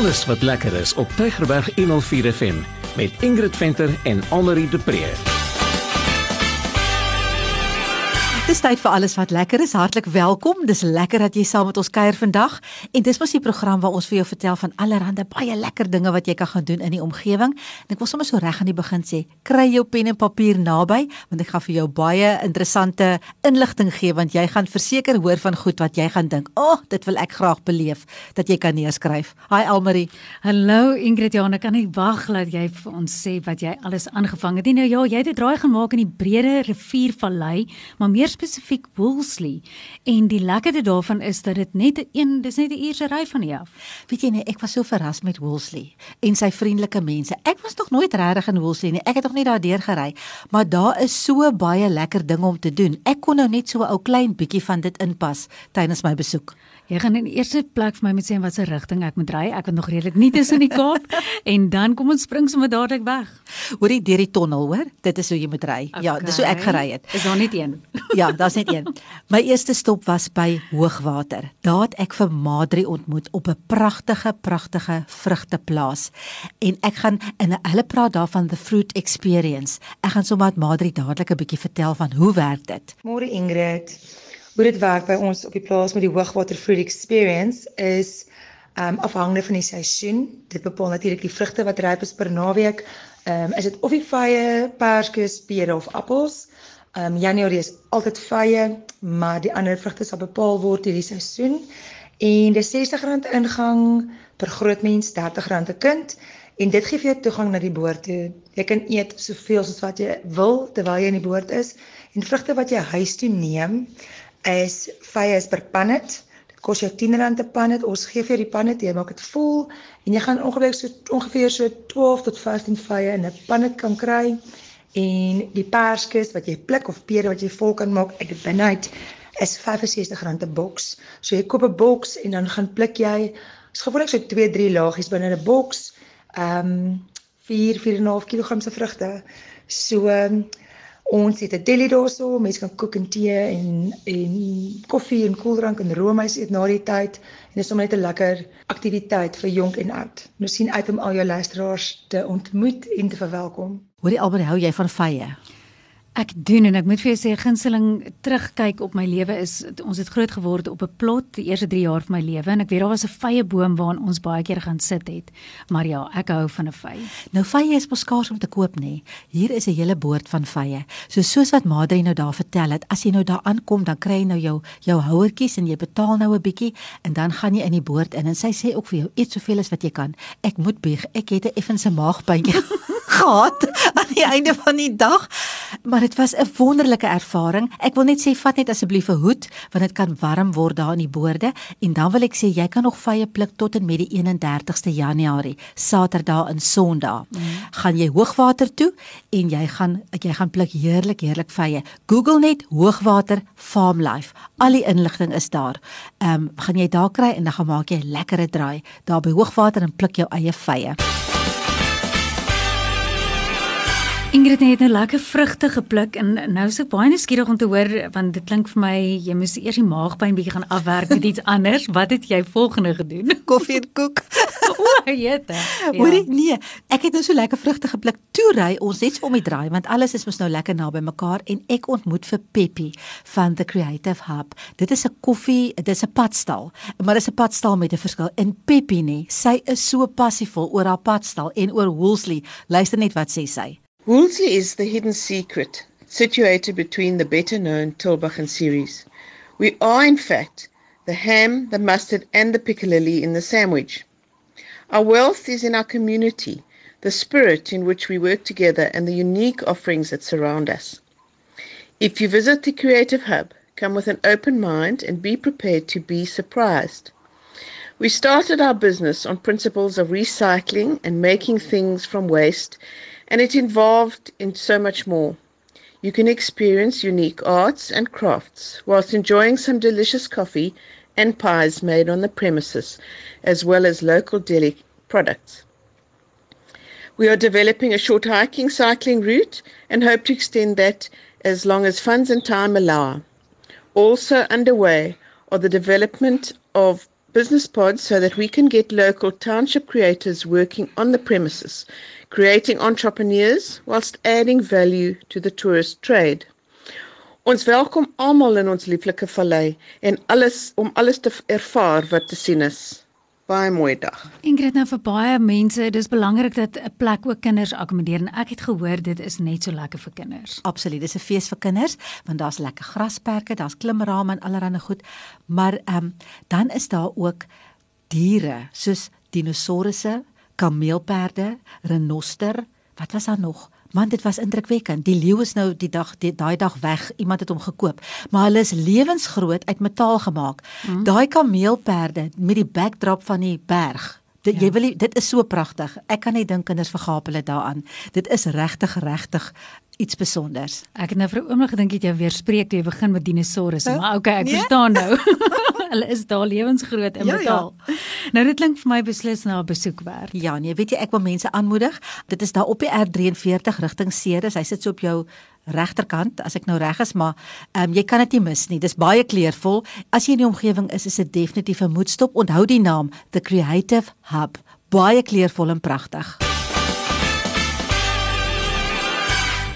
Alles wat lekker is op Tygerberg 104 FM met Ingrid Venter en Annelie de Pre. Dis tyd vir alles wat lekker is. Hartlik welkom. Dis lekker dat jy saam met ons kuier vandag. En dis mos die program waar ons vir jou vertel van allerlei baie lekker dinge wat jy kan gaan doen in die omgewing. En ek wil sommer so reg aan die begin sê, kry jou pen en papier naby want ek gaan vir jou baie interessante inligting gee want jy gaan verseker hoor van goed wat jy gaan dink, "Ag, oh, dit wil ek graag beleef." Dat jy kan neerskryf. Hi Almarie. Hallo Ingrid, ja, ek kan nie wag dat jy vir ons sê wat jy alles aangevang het. Nou ja, jy het 'n draai gemaak in die breëde riviervallei, maar meer spesifiek Woolsley en die lekkerste daarvan is dat dit net een dis net 'n uur se ry van hier af. Weet jy nee, ek was so verras met Woolsley en sy vriendelike mense. Ek was nog nooit regtig in Woolsley nie. Ek het nog nie daar deur gery, maar daar is so baie lekker dinge om te doen. Ek kon nou net so 'n ou klein bietjie van dit inpas tydens my besoek. Jy gaan in die eerste plek vir my moet sê in watter rigting ek moet ry. Ek het nog redelik nie tussen die Kaap en dan kom ons spring sommer dadelik weg. Hoorie deur die tonnel, hoor? Dit is hoe jy moet ry. Okay. Ja, dis hoe ek gery het. Is daar net een? ja, daar's net een. My eerste stop was by Hoogwater. Daar het ek vir Madri ontmoet op 'n pragtige, pragtige vrugteplaas. En ek gaan in 'n hulle praat daarvan the fruit experience. Ek gaan sommer met Madri dadelik 'n bietjie vertel van hoe werk dit. Môre Ingrid hoe dit werk by ons op die plaas met die hoogwater fruit experience is um afhangende van die seisoen. Dit bepaal natuurlik die vrugte wat ryp is per naweek. Um is dit of die vye, perskes, pere of appels. Um Januarie is altyd vye, maar die ander vrugte sal bepaal word hierdie seisoen. En dis R60 ingang per groot mens, R30 'n kind. En dit gee vir jou toegang na die boord toe. Jy kan eet soveel soos wat jy wil terwyl jy in die boord is. En vrugte wat jy huis toe neem, is vye is per pannet. Dit kos jou R10 per pannet. Ons gee vir die pannet, jy maak dit vol en jy gaan ongeveer so ongeveer so 12 tot 15 vye in 'n pannet kan kry. En die perskes wat jy pluk of pere wat jy vol kan maak uit die binneheid is R65 'n boks. So jy koop 'n boks en dan gaan pluk jy is gewoonlik so 2-3 laagies binne 'n boks. Ehm um, 4 4.5 kg se vrugte. So um, Ons het 'n deli daarso, mense kan kook en tee en en koffie en koeldrank en roomys eet na die tyd en dit is sommer net 'n lekker aktiwiteit vir jonk en oud. Nou sien uit om al jou luisteraars te ontmoet en te verwelkom. Hoorie Albert, hou jy van vye? Ek doen en ek moet vir jou sê gunsteling terugkyk op my lewe is ons het groot geword op 'n plot die eerste 3 jaar van my lewe en ek weet daar was 'n vye boom waaraan ons baie keer gaan sit het. Maar ja, ek hou van 'n vye. Nou vye is mos skaars om te koop nê. Hier is 'n hele boord van vye. So soos wat Madre nou daar vertel het, as jy nou daar aankom, dan kry jy nou jou jou houertjies en jy betaal nou 'n bietjie en dan gaan jy in die boord in en sy sê ook vir jou eet soveel as wat jy kan. Ek moet bieg. Ek het 'n effense maagpynjie gehad aan die einde van die dag. Maar dit was 'n wonderlike ervaring. Ek wil net sê vat net asseblief 'n hoed want dit kan warm word daar in die boorde en dan wil ek sê jy kan nog vye pluk tot en met die 31ste Januarie, Saterdag en Sondag. Mm. Gaan jy hoogwater toe en jy gaan jy gaan pluk heerlik heerlik vye. Google net hoogwater farm life. Al die inligting is daar. Ehm um, gaan jy daar kry en dan gaan maak jy 'n lekkere draai daar by hoogwater en pluk jou eie vye. Ingrid het nou lekker vrugte gepluk en nou is ek baie nuuskierig om te hoor want dit klink vir my jy moes eers die maagpyn bietjie gaan afwerk met iets anders. Wat het jy volgende gedoen? Koffie en koek. o, jette. Ja. Hoorie, nee, ek het nou so lekker vrugte gepluk. Toe ry ons net so om die draai want alles is mos nou lekker naby mekaar en ek ontmoet vir Peppy van the Creative Hub. Dit is 'n koffie, dit is 'n padstal, maar dit is 'n padstal met 'n verskil. En Peppy nee, sy is so passievol oor haar padstal en oor Woolsley. Luister net wat sê sy. Woolsey is the hidden secret, situated between the better known Tulbach series. We are, in fact, the ham, the mustard, and the piccalilli in the sandwich. Our wealth is in our community, the spirit in which we work together, and the unique offerings that surround us. If you visit the Creative Hub, come with an open mind and be prepared to be surprised. We started our business on principles of recycling and making things from waste and it involved in so much more. You can experience unique arts and crafts whilst enjoying some delicious coffee and pies made on the premises, as well as local deli products. We are developing a short hiking cycling route and hope to extend that as long as funds and time allow. Also underway are the development of business pods so that we can get local township creators working on the premises, creating entrepreneurs whilst adding value to the tourist trade. Ons welkom almal in ons lieflike vallei en alles om alles te ervaar wat te sien is. Baie mooi dag. Ingrid nou vir baie mense, dis belangrik dat 'n plek ook kinders akkommodeer en ek het gehoor dit is net so lekker vir kinders. Absoluut, dis 'n fees vir kinders want daar's lekker grasperke, daar's klimrame en allerlei goed. Maar ehm um, dan is daar ook diere soos dinosourusse, kameelperde, renoster, wat was daar nog? Man, dit was indrukwekkend. Die leeu is nou die dag daai dag weg. Iemand het hom gekoop, maar hulle is lewensgroot uit metaal gemaak. Mm. Daai kameelperde met die backdrop van die berg. Dit ja. jy wil dit is so pragtig. Ek kan net dink kinders vergaap hulle daaraan. Dit is regtig regtig iets spesiaals. Ek het nou vir 'n oomblik gedink jy weer spreek jy begin met dinosourusse, maar okay, ek nee? verstaan nou. hulle is daar lewensgroot in ja, metaal. Ja. Nou dit klink vir my beslis na 'n besoek werd. Ja, nee, weet jy ek wil mense aanmoedig. Dit is daar op die R43 rigting Ceres. Hy sit so op jou regterkant as ek nou reg is, maar um, jy kan dit nie mis nie. Dis baie kleurvol. As jy in die omgewing is, is dit definitief 'n moedstop. Onthou die naam, The Creative Hub. Baie kleurvol en pragtig.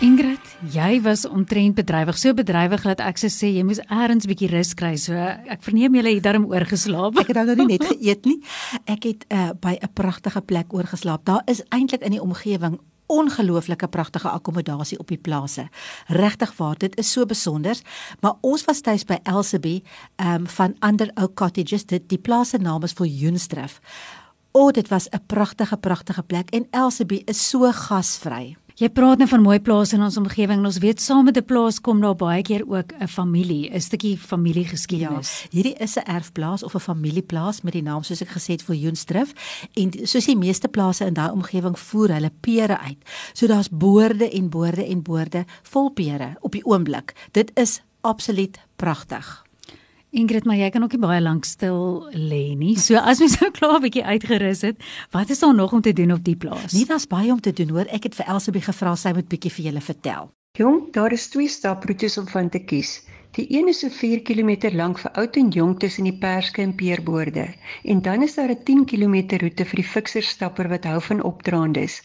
Ingrid, jy was omtrent bedrywig, so bedrywig dat ek sê jy moes eers 'n bietjie rus kry. So ek verneem jy het darm oorgeslaap. Ek het nou nie net geëet nie. Ek het uh, by 'n pragtige plek oorgeslaap. Daar is eintlik in die omgewing ongelooflike pragtige akkommodasie op die plase. Regtig waar, dit is so besonder. Maar ons was tuis by Elsabie, ehm um, van Under Oak Cottages. Dit die plaas se naam is Viljoenstrif. O, oh, dit was 'n pragtige pragtige plek en Elsabie is so gasvry. Jy praat nou van mooi plase in ons omgewing. Ons weet saam met 'n plaas kom daar baie keer ook 'n familie, 'n stukkie familiegeskiedenis. Ja, hierdie is 'n erfplaas of 'n familieplaas met die naam soos ek gesê het vir Joenstrif en soos die meeste plase in daai omgewing voer hulle pere uit. So daar's boorde en boorde en boorde vol pere op die oomblik. Dit is absoluut pragtig. Ingrid, maar jy kan ook nie baie lank stil lê nie. So as mens nou klaar 'n bietjie uitgerus het, wat is daar nog om te doen op die plaas? Nie daar's baie om te doen hoor. Ek het vir Elsabie gevra sy moet bietjie vir julle vertel. Jong, daar is twee staproetes om van te kies. Die een is so 4 km lank vir oud en jonk tussen die perske en peerboorde en dan is daar 'n 10 km roete vir die fikserstapper wat hou van opdraandes.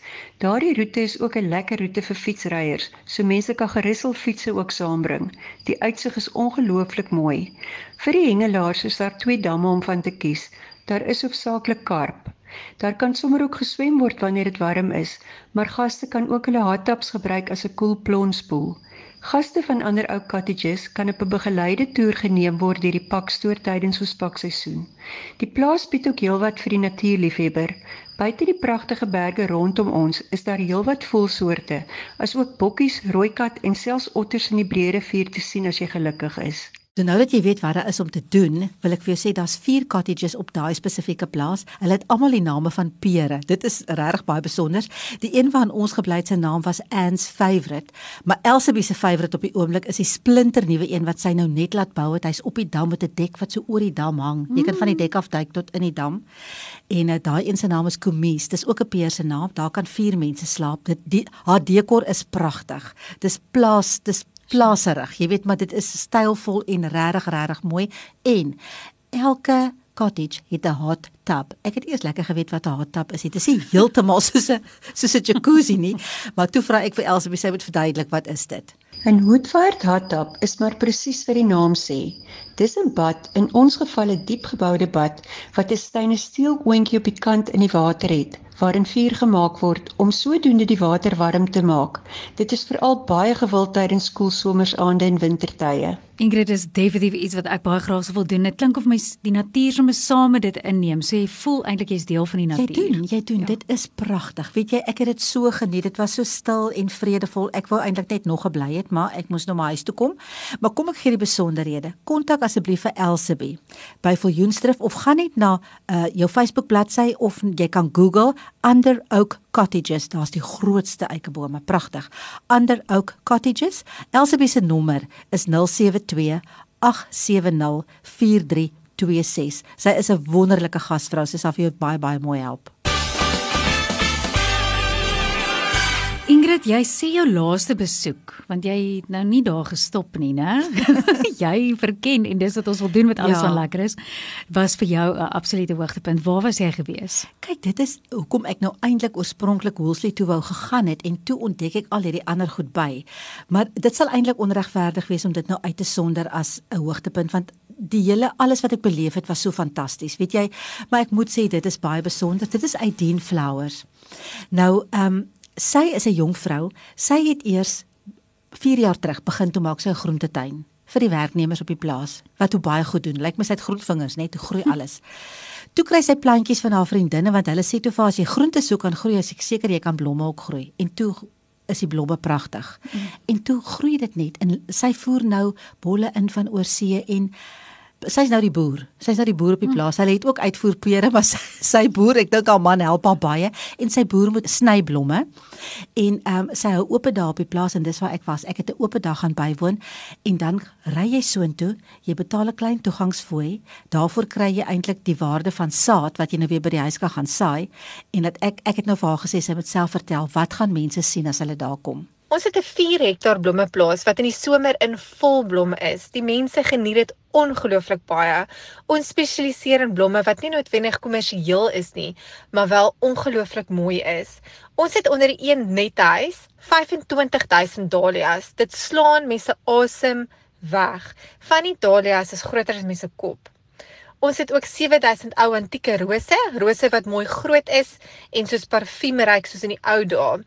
Daardie roete is ook 'n lekker roete vir fietsryers, so mense kan gerus hul fietsse ook saambring. Die uitsig is ongelooflik mooi. Vir die hengelaars is daar twee damme om van te kies. Daar is hoofsaaklik karp. Daar kan sommer ook geswem word wanneer dit warm is, maar gaste kan ook hulle hot tubs gebruik as 'n koel plonspoel. Gaste van ander ou cottages kan op 'n begeleide toer geneem word deur die pakstoor tydens ons pakseisoen. Die plaas bied ook heelwat vir die natuurliefhebber. Buite die pragtige berge rondom ons is daar heelwat voëlsoorte, asook bokkies, rooikat en selfs otters in die breë rivier te sien as jy gelukkig is. So nou dat jy weet wat daar is om te doen, wil ek vir jou sê daar's 4 cottages op daai spesifieke plaas. Hulle het almal die name van pere. Dit is regtig baie besonder. Die een van ons gebly het se naam was Anne's Favorite, maar Elsabie se favorite op die oomblik is die splinter nuwe een wat sy nou net laat bou het. Hy's op die dam met 'n dek wat so oor die dam hang. Jy kan van die dek af duik tot in die dam. En uh, daai een se naam is Komies. Dis ook 'n peer se naam. Daar kan 4 mense slaap. Dit die haar dekor is pragtig. Dis plaas, dis plaserig. Jy weet maar dit is stylvol en regtig regtig mooi en elke cottage het 'n hot tub. Ek het eers lekker geweet wat 'n hot tub is. Dit is nie heeltemal soos 'n soos 'n jacuzzi nie, maar toe vra ek vir Elsie, sy moet verduidelik wat is dit? 'n Woodfire hot tub is maar presies wat die naam sê. Dis 'n bad, in ons geval 'n diep geboude bad wat 'n stainless steel oontjie op die kant in die water het waarin vuur gemaak word om sodoende die water warm te maak. Dit is veral baie gewild tydens koel somersaande en wintertye. Ingrid is definitief iets wat ek baie graag sou wil doen. Dit klink of my die natuur sommer saam met dit inneem. So jy voel eintlik jy's deel van die natuur. Jy doen, jy doen. Ja. Dit is pragtig. Weet jy, ek het dit so geniet. Dit was so stil en vredevol. Ek wou eintlik net nog gebly het, maar ek moes nou maar huis toe kom. Maar kom ek gee die besonderhede. Kontak asseblief vir Elsabie by Viljoenstrif of gaan net na uh, jou Facebook bladsy of jy kan Google Under Oak Cottages. Daar's die grootste eikebome, pragtig. Under Oak Cottages. Elsabie se nommer is 072 870 4326. Sy is 'n wonderlike gasvrou. Sy sal vir jou baie baie mooi help. Ingrid, jy sê jou laaste besoek, want jy het nou nie daar gestop nie, né? jy verken en dis wat ons wil doen met alles ja. wat lekker is, was vir jou 'n absolute hoogtepunt. Waar was jy gewees? Kyk, dit is hoekom ek nou eintlik oorspronklik Woolsley toe wou gegaan het en toe ontdek ek al hierdie ander goed by. Maar dit sal eintlik onregverdig wees om dit nou uit te sonder as 'n hoogtepunt want die hele alles wat ek beleef het was so fantasties. Weet jy, maar ek moet sê dit is baie besonder. Dit is Aideen Flowers. Nou, ehm um, sy is 'n jong vrou. Sy het eers 4 jaar terug begin toe maak sy 'n groentetein vir die werknemers op die plaas wat hoe baie goed doen. Lyk my sy het groen vingers, net toe groei alles. Toe kry sy plantjies van haar vriendinne want hulle sê toe vir haar as jy groente soek kan groei, as ek seker jy kan blomme ook groei. En toe is die blomme pragtig. Mm. En toe groei dit net en sy voer nou bolle in van oorsee en sy's nou die boer. Sy's nou die boer op die hm. plaas. Sy het ook uitvoerpere, maar sy, sy boer, ek dink haar man help haar baie en sy boer moet sny blomme. En ehm um, sy hou oop daar op die plaas en dis waar ek was. Ek het 'n oop dag gaan bywoon en dan ry jy soontoe, jy betaal 'n klein toegangsfooi. Daarvoor kry jy eintlik die waarde van saad wat jy nou weer by die huis kan gaan saai en dat ek ek het nou vir haar gesê sy moet self vertel wat gaan mense sien as hulle daar kom. Ons het 'n 4 hektaar blommeplaas wat in die somer in volblom is. Die mense geniet dit ongelooflik baie. Ons spesialiseer in blomme wat nie noodwendig kommersieel is nie, maar wel ongelooflik mooi is. Ons het onder een nethuis 25000 dahlias. Dit slaan mense asem weg. Van die dahlias is groter as mense kop. Ons het ook 7000 ou antieke rose, rose wat mooi groot is en soos parfuumryk soos in die ou dae.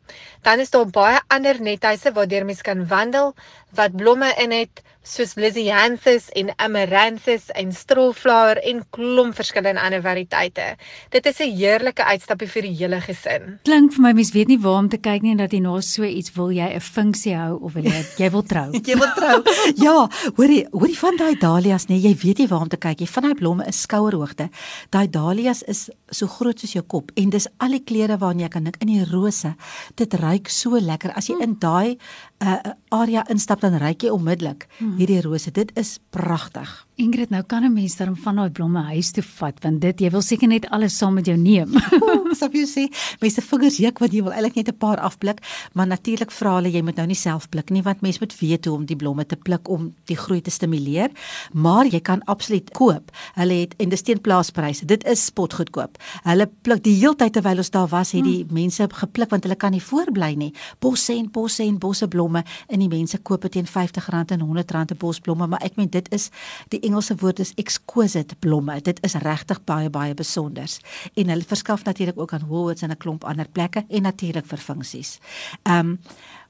Dan is daar baie ander nethuise waar jy mens kan wandel wat blomme in het soos Lysianthus en Amaranthus en Strollflower en klomp verskillende ander variëteite. Dit is 'n heerlike uitstappie vir die hele gesin. Klink vir my mens weet nie waar om te kyk nie dat jy na so iets wil jy 'n funksie hou of wil jy jy wil trou. jy wil trou. Ja, hoorie, hoorie van daai dahlias nê, jy weet nie waar om te kyk nie. Van daai blomme is skouerhoogte. Daai dahlias is so groot soos jou kop en dis al die kleure waarna jy kan dink in die rose. Dit ruik so lekker as jy in daai uh, area instap dan ruik jy onmiddellik. Hmm hierdie rose. Dit is pragtig. Ingrid, nou kan 'n mens dan van daai blomme huis toe vat want dit jy wil seker net alles saam met jou neem. Sof jy sê, mense vingers juk wat jy wil eintlik net 'n paar afblik, maar natuurlik vra hulle jy moet nou nie self pluk nie want mens moet weet hoe om die blomme te pluk om die groei te stimuleer, maar jy kan absoluut koop. Hulle het en dis teen plaaspryse. Dit is spotgoedkoop. Hulle pluk die hele tyd terwyl ons daar was, het die hmm. mense gepluk want hulle kan nie voorbly nie. Bosse en bosse en bosse blomme en die mense koop dit teen R50 en R100 'n bos blomme, maar ek meen dit is die Engelse woord is exquisite blomme. Dit is regtig baie baie besonders. En hulle verskaf natuurlik ook aan Woolworths en 'n klomp ander plekke en natuurlik vir funksies. Ehm um,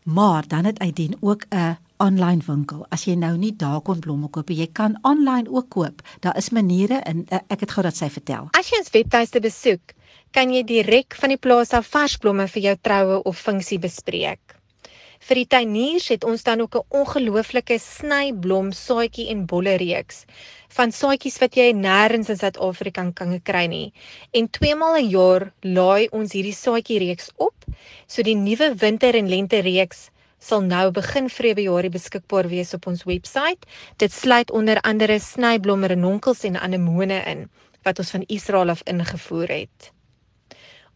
maar dan het Aidien ook 'n online winkel. As jy nou nie daar kon blomme koop nie, jy kan online ook koop. Daar is maniere en uh, ek het gou dat sy vertel. As jy ons webtuiste besoek, kan jy direk van die plaas af vars blomme vir jou troue of funksie bespreek. Vir die tuiniers het ons dan ook 'n ongelooflike snyblom saadjie en bolle reeks van saadjies wat jy nêrens in Suid-Afrika kan kry nie. En twee maal 'n jaar laai ons hierdie saadjie reeks op, so die nuwe winter en lente reeks sal nou begin Februarie beskikbaar wees op ons webwerf. Dit sluit onder andere snyblomme, renonkels en anemone in wat ons van Israel af ingevoer het.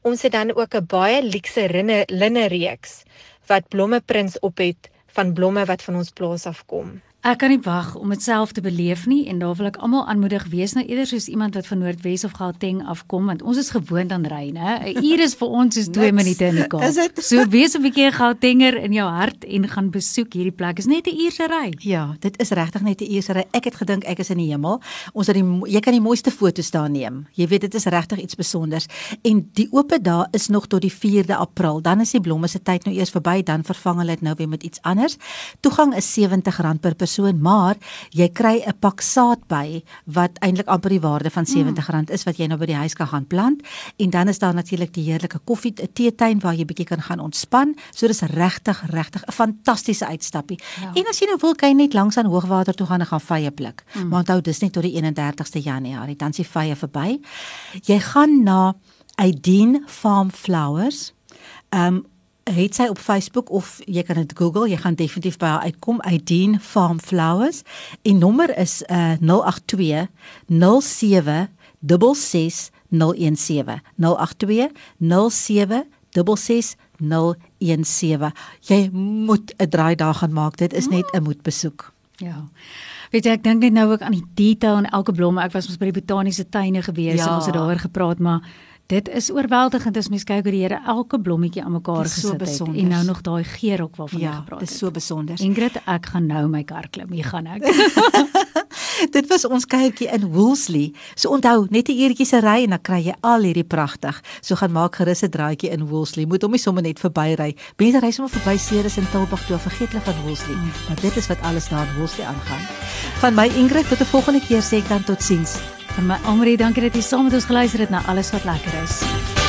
Ons het dan ook 'n baie luukse linne reeks wat blommeprins op het van blomme wat van ons plaas af kom. Ek kan nie wag om dit self te beleef nie en daar wil ek almal aanmoedig wees nou eerder soos iemand wat van Noordwes of Gauteng afkom want ons is gewoond aan ry, né? 'n Uur is vir ons is 2 minute in die Kaap. So wees 'n bietjie Gautenger in jou hart en gaan besoek hierdie plek. Is net 'n uur se ry. Ja, dit is regtig net 'n uur se ry. Ek het gedink ek is in die hemel. Ons het die jy kan die mooiste foto's daar neem. Jy weet dit is regtig iets spesiaals. En die oop dae is nog tot die 4de April. Dan is die blomme se tyd nou eers verby, dan vervang hulle dit nou weer met iets anders. Toegang is R70 per persoon persoon, maar jy kry 'n pak saad by wat eintlik amper die waarde van R70 mm. is wat jy nou by die huis kan gaan plant en dan is daar natuurlik die heerlike koffie teetuin waar jy bietjie kan gaan ontspan. So dis regtig regtig 'n fantastiese uitstappie. Ja. En as jy nou wil kan jy net langs aan hoogwater toe gaan en gaan vye pluk. Mm. Maar onthou dis net tot die 31ste Januarie, dan is die vye verby. Jy gaan na Aideen Farm Flowers. Ehm um, het sy op Facebook of jy kan dit Google, jy gaan definitief by haar uitkom, Aideen Farm Flowers. En nommer is uh 082 07 66 017 082 07 66 017. Jy moet 'n draai daar gaan maak. Dit is net 'n moedbesoek. Ja. Weet jy, ek dink net nou ook aan die detail in elke blom. Ek was ons by die botaniese tuine gewees Ja. en ons het daaroor gepraat, maar dit is oorweldigend as mens kyk hoe die Here elke blommetjie aan mekaar Dis so gesit het besonders. en nou nog daai geur ook waarvan jy Ja, gepraat dit het. is so besonder. Ingrid, ek gaan nou my kar klim. Hier gaan ek. Dit was ons kuiertjie in Woolsley. So onthou, net 'n uurtjie se ry en dan kry jy al hierdie pragtig. So gaan maak gerus 'n draaitjie in Woolsley. Moet hom nie sommer net verbyry. Mense ry sommer verby Ceres en Tilbag toe, vergeet hulle van Woolsley. Mm. Maar dit is wat alles daar in Woolsley aangaan. Van my Ingrid tot 'n volgende keer sê ek dan totsiens. Van my Amri, dankie dat jy saam met ons geluister het na alles wat lekker is.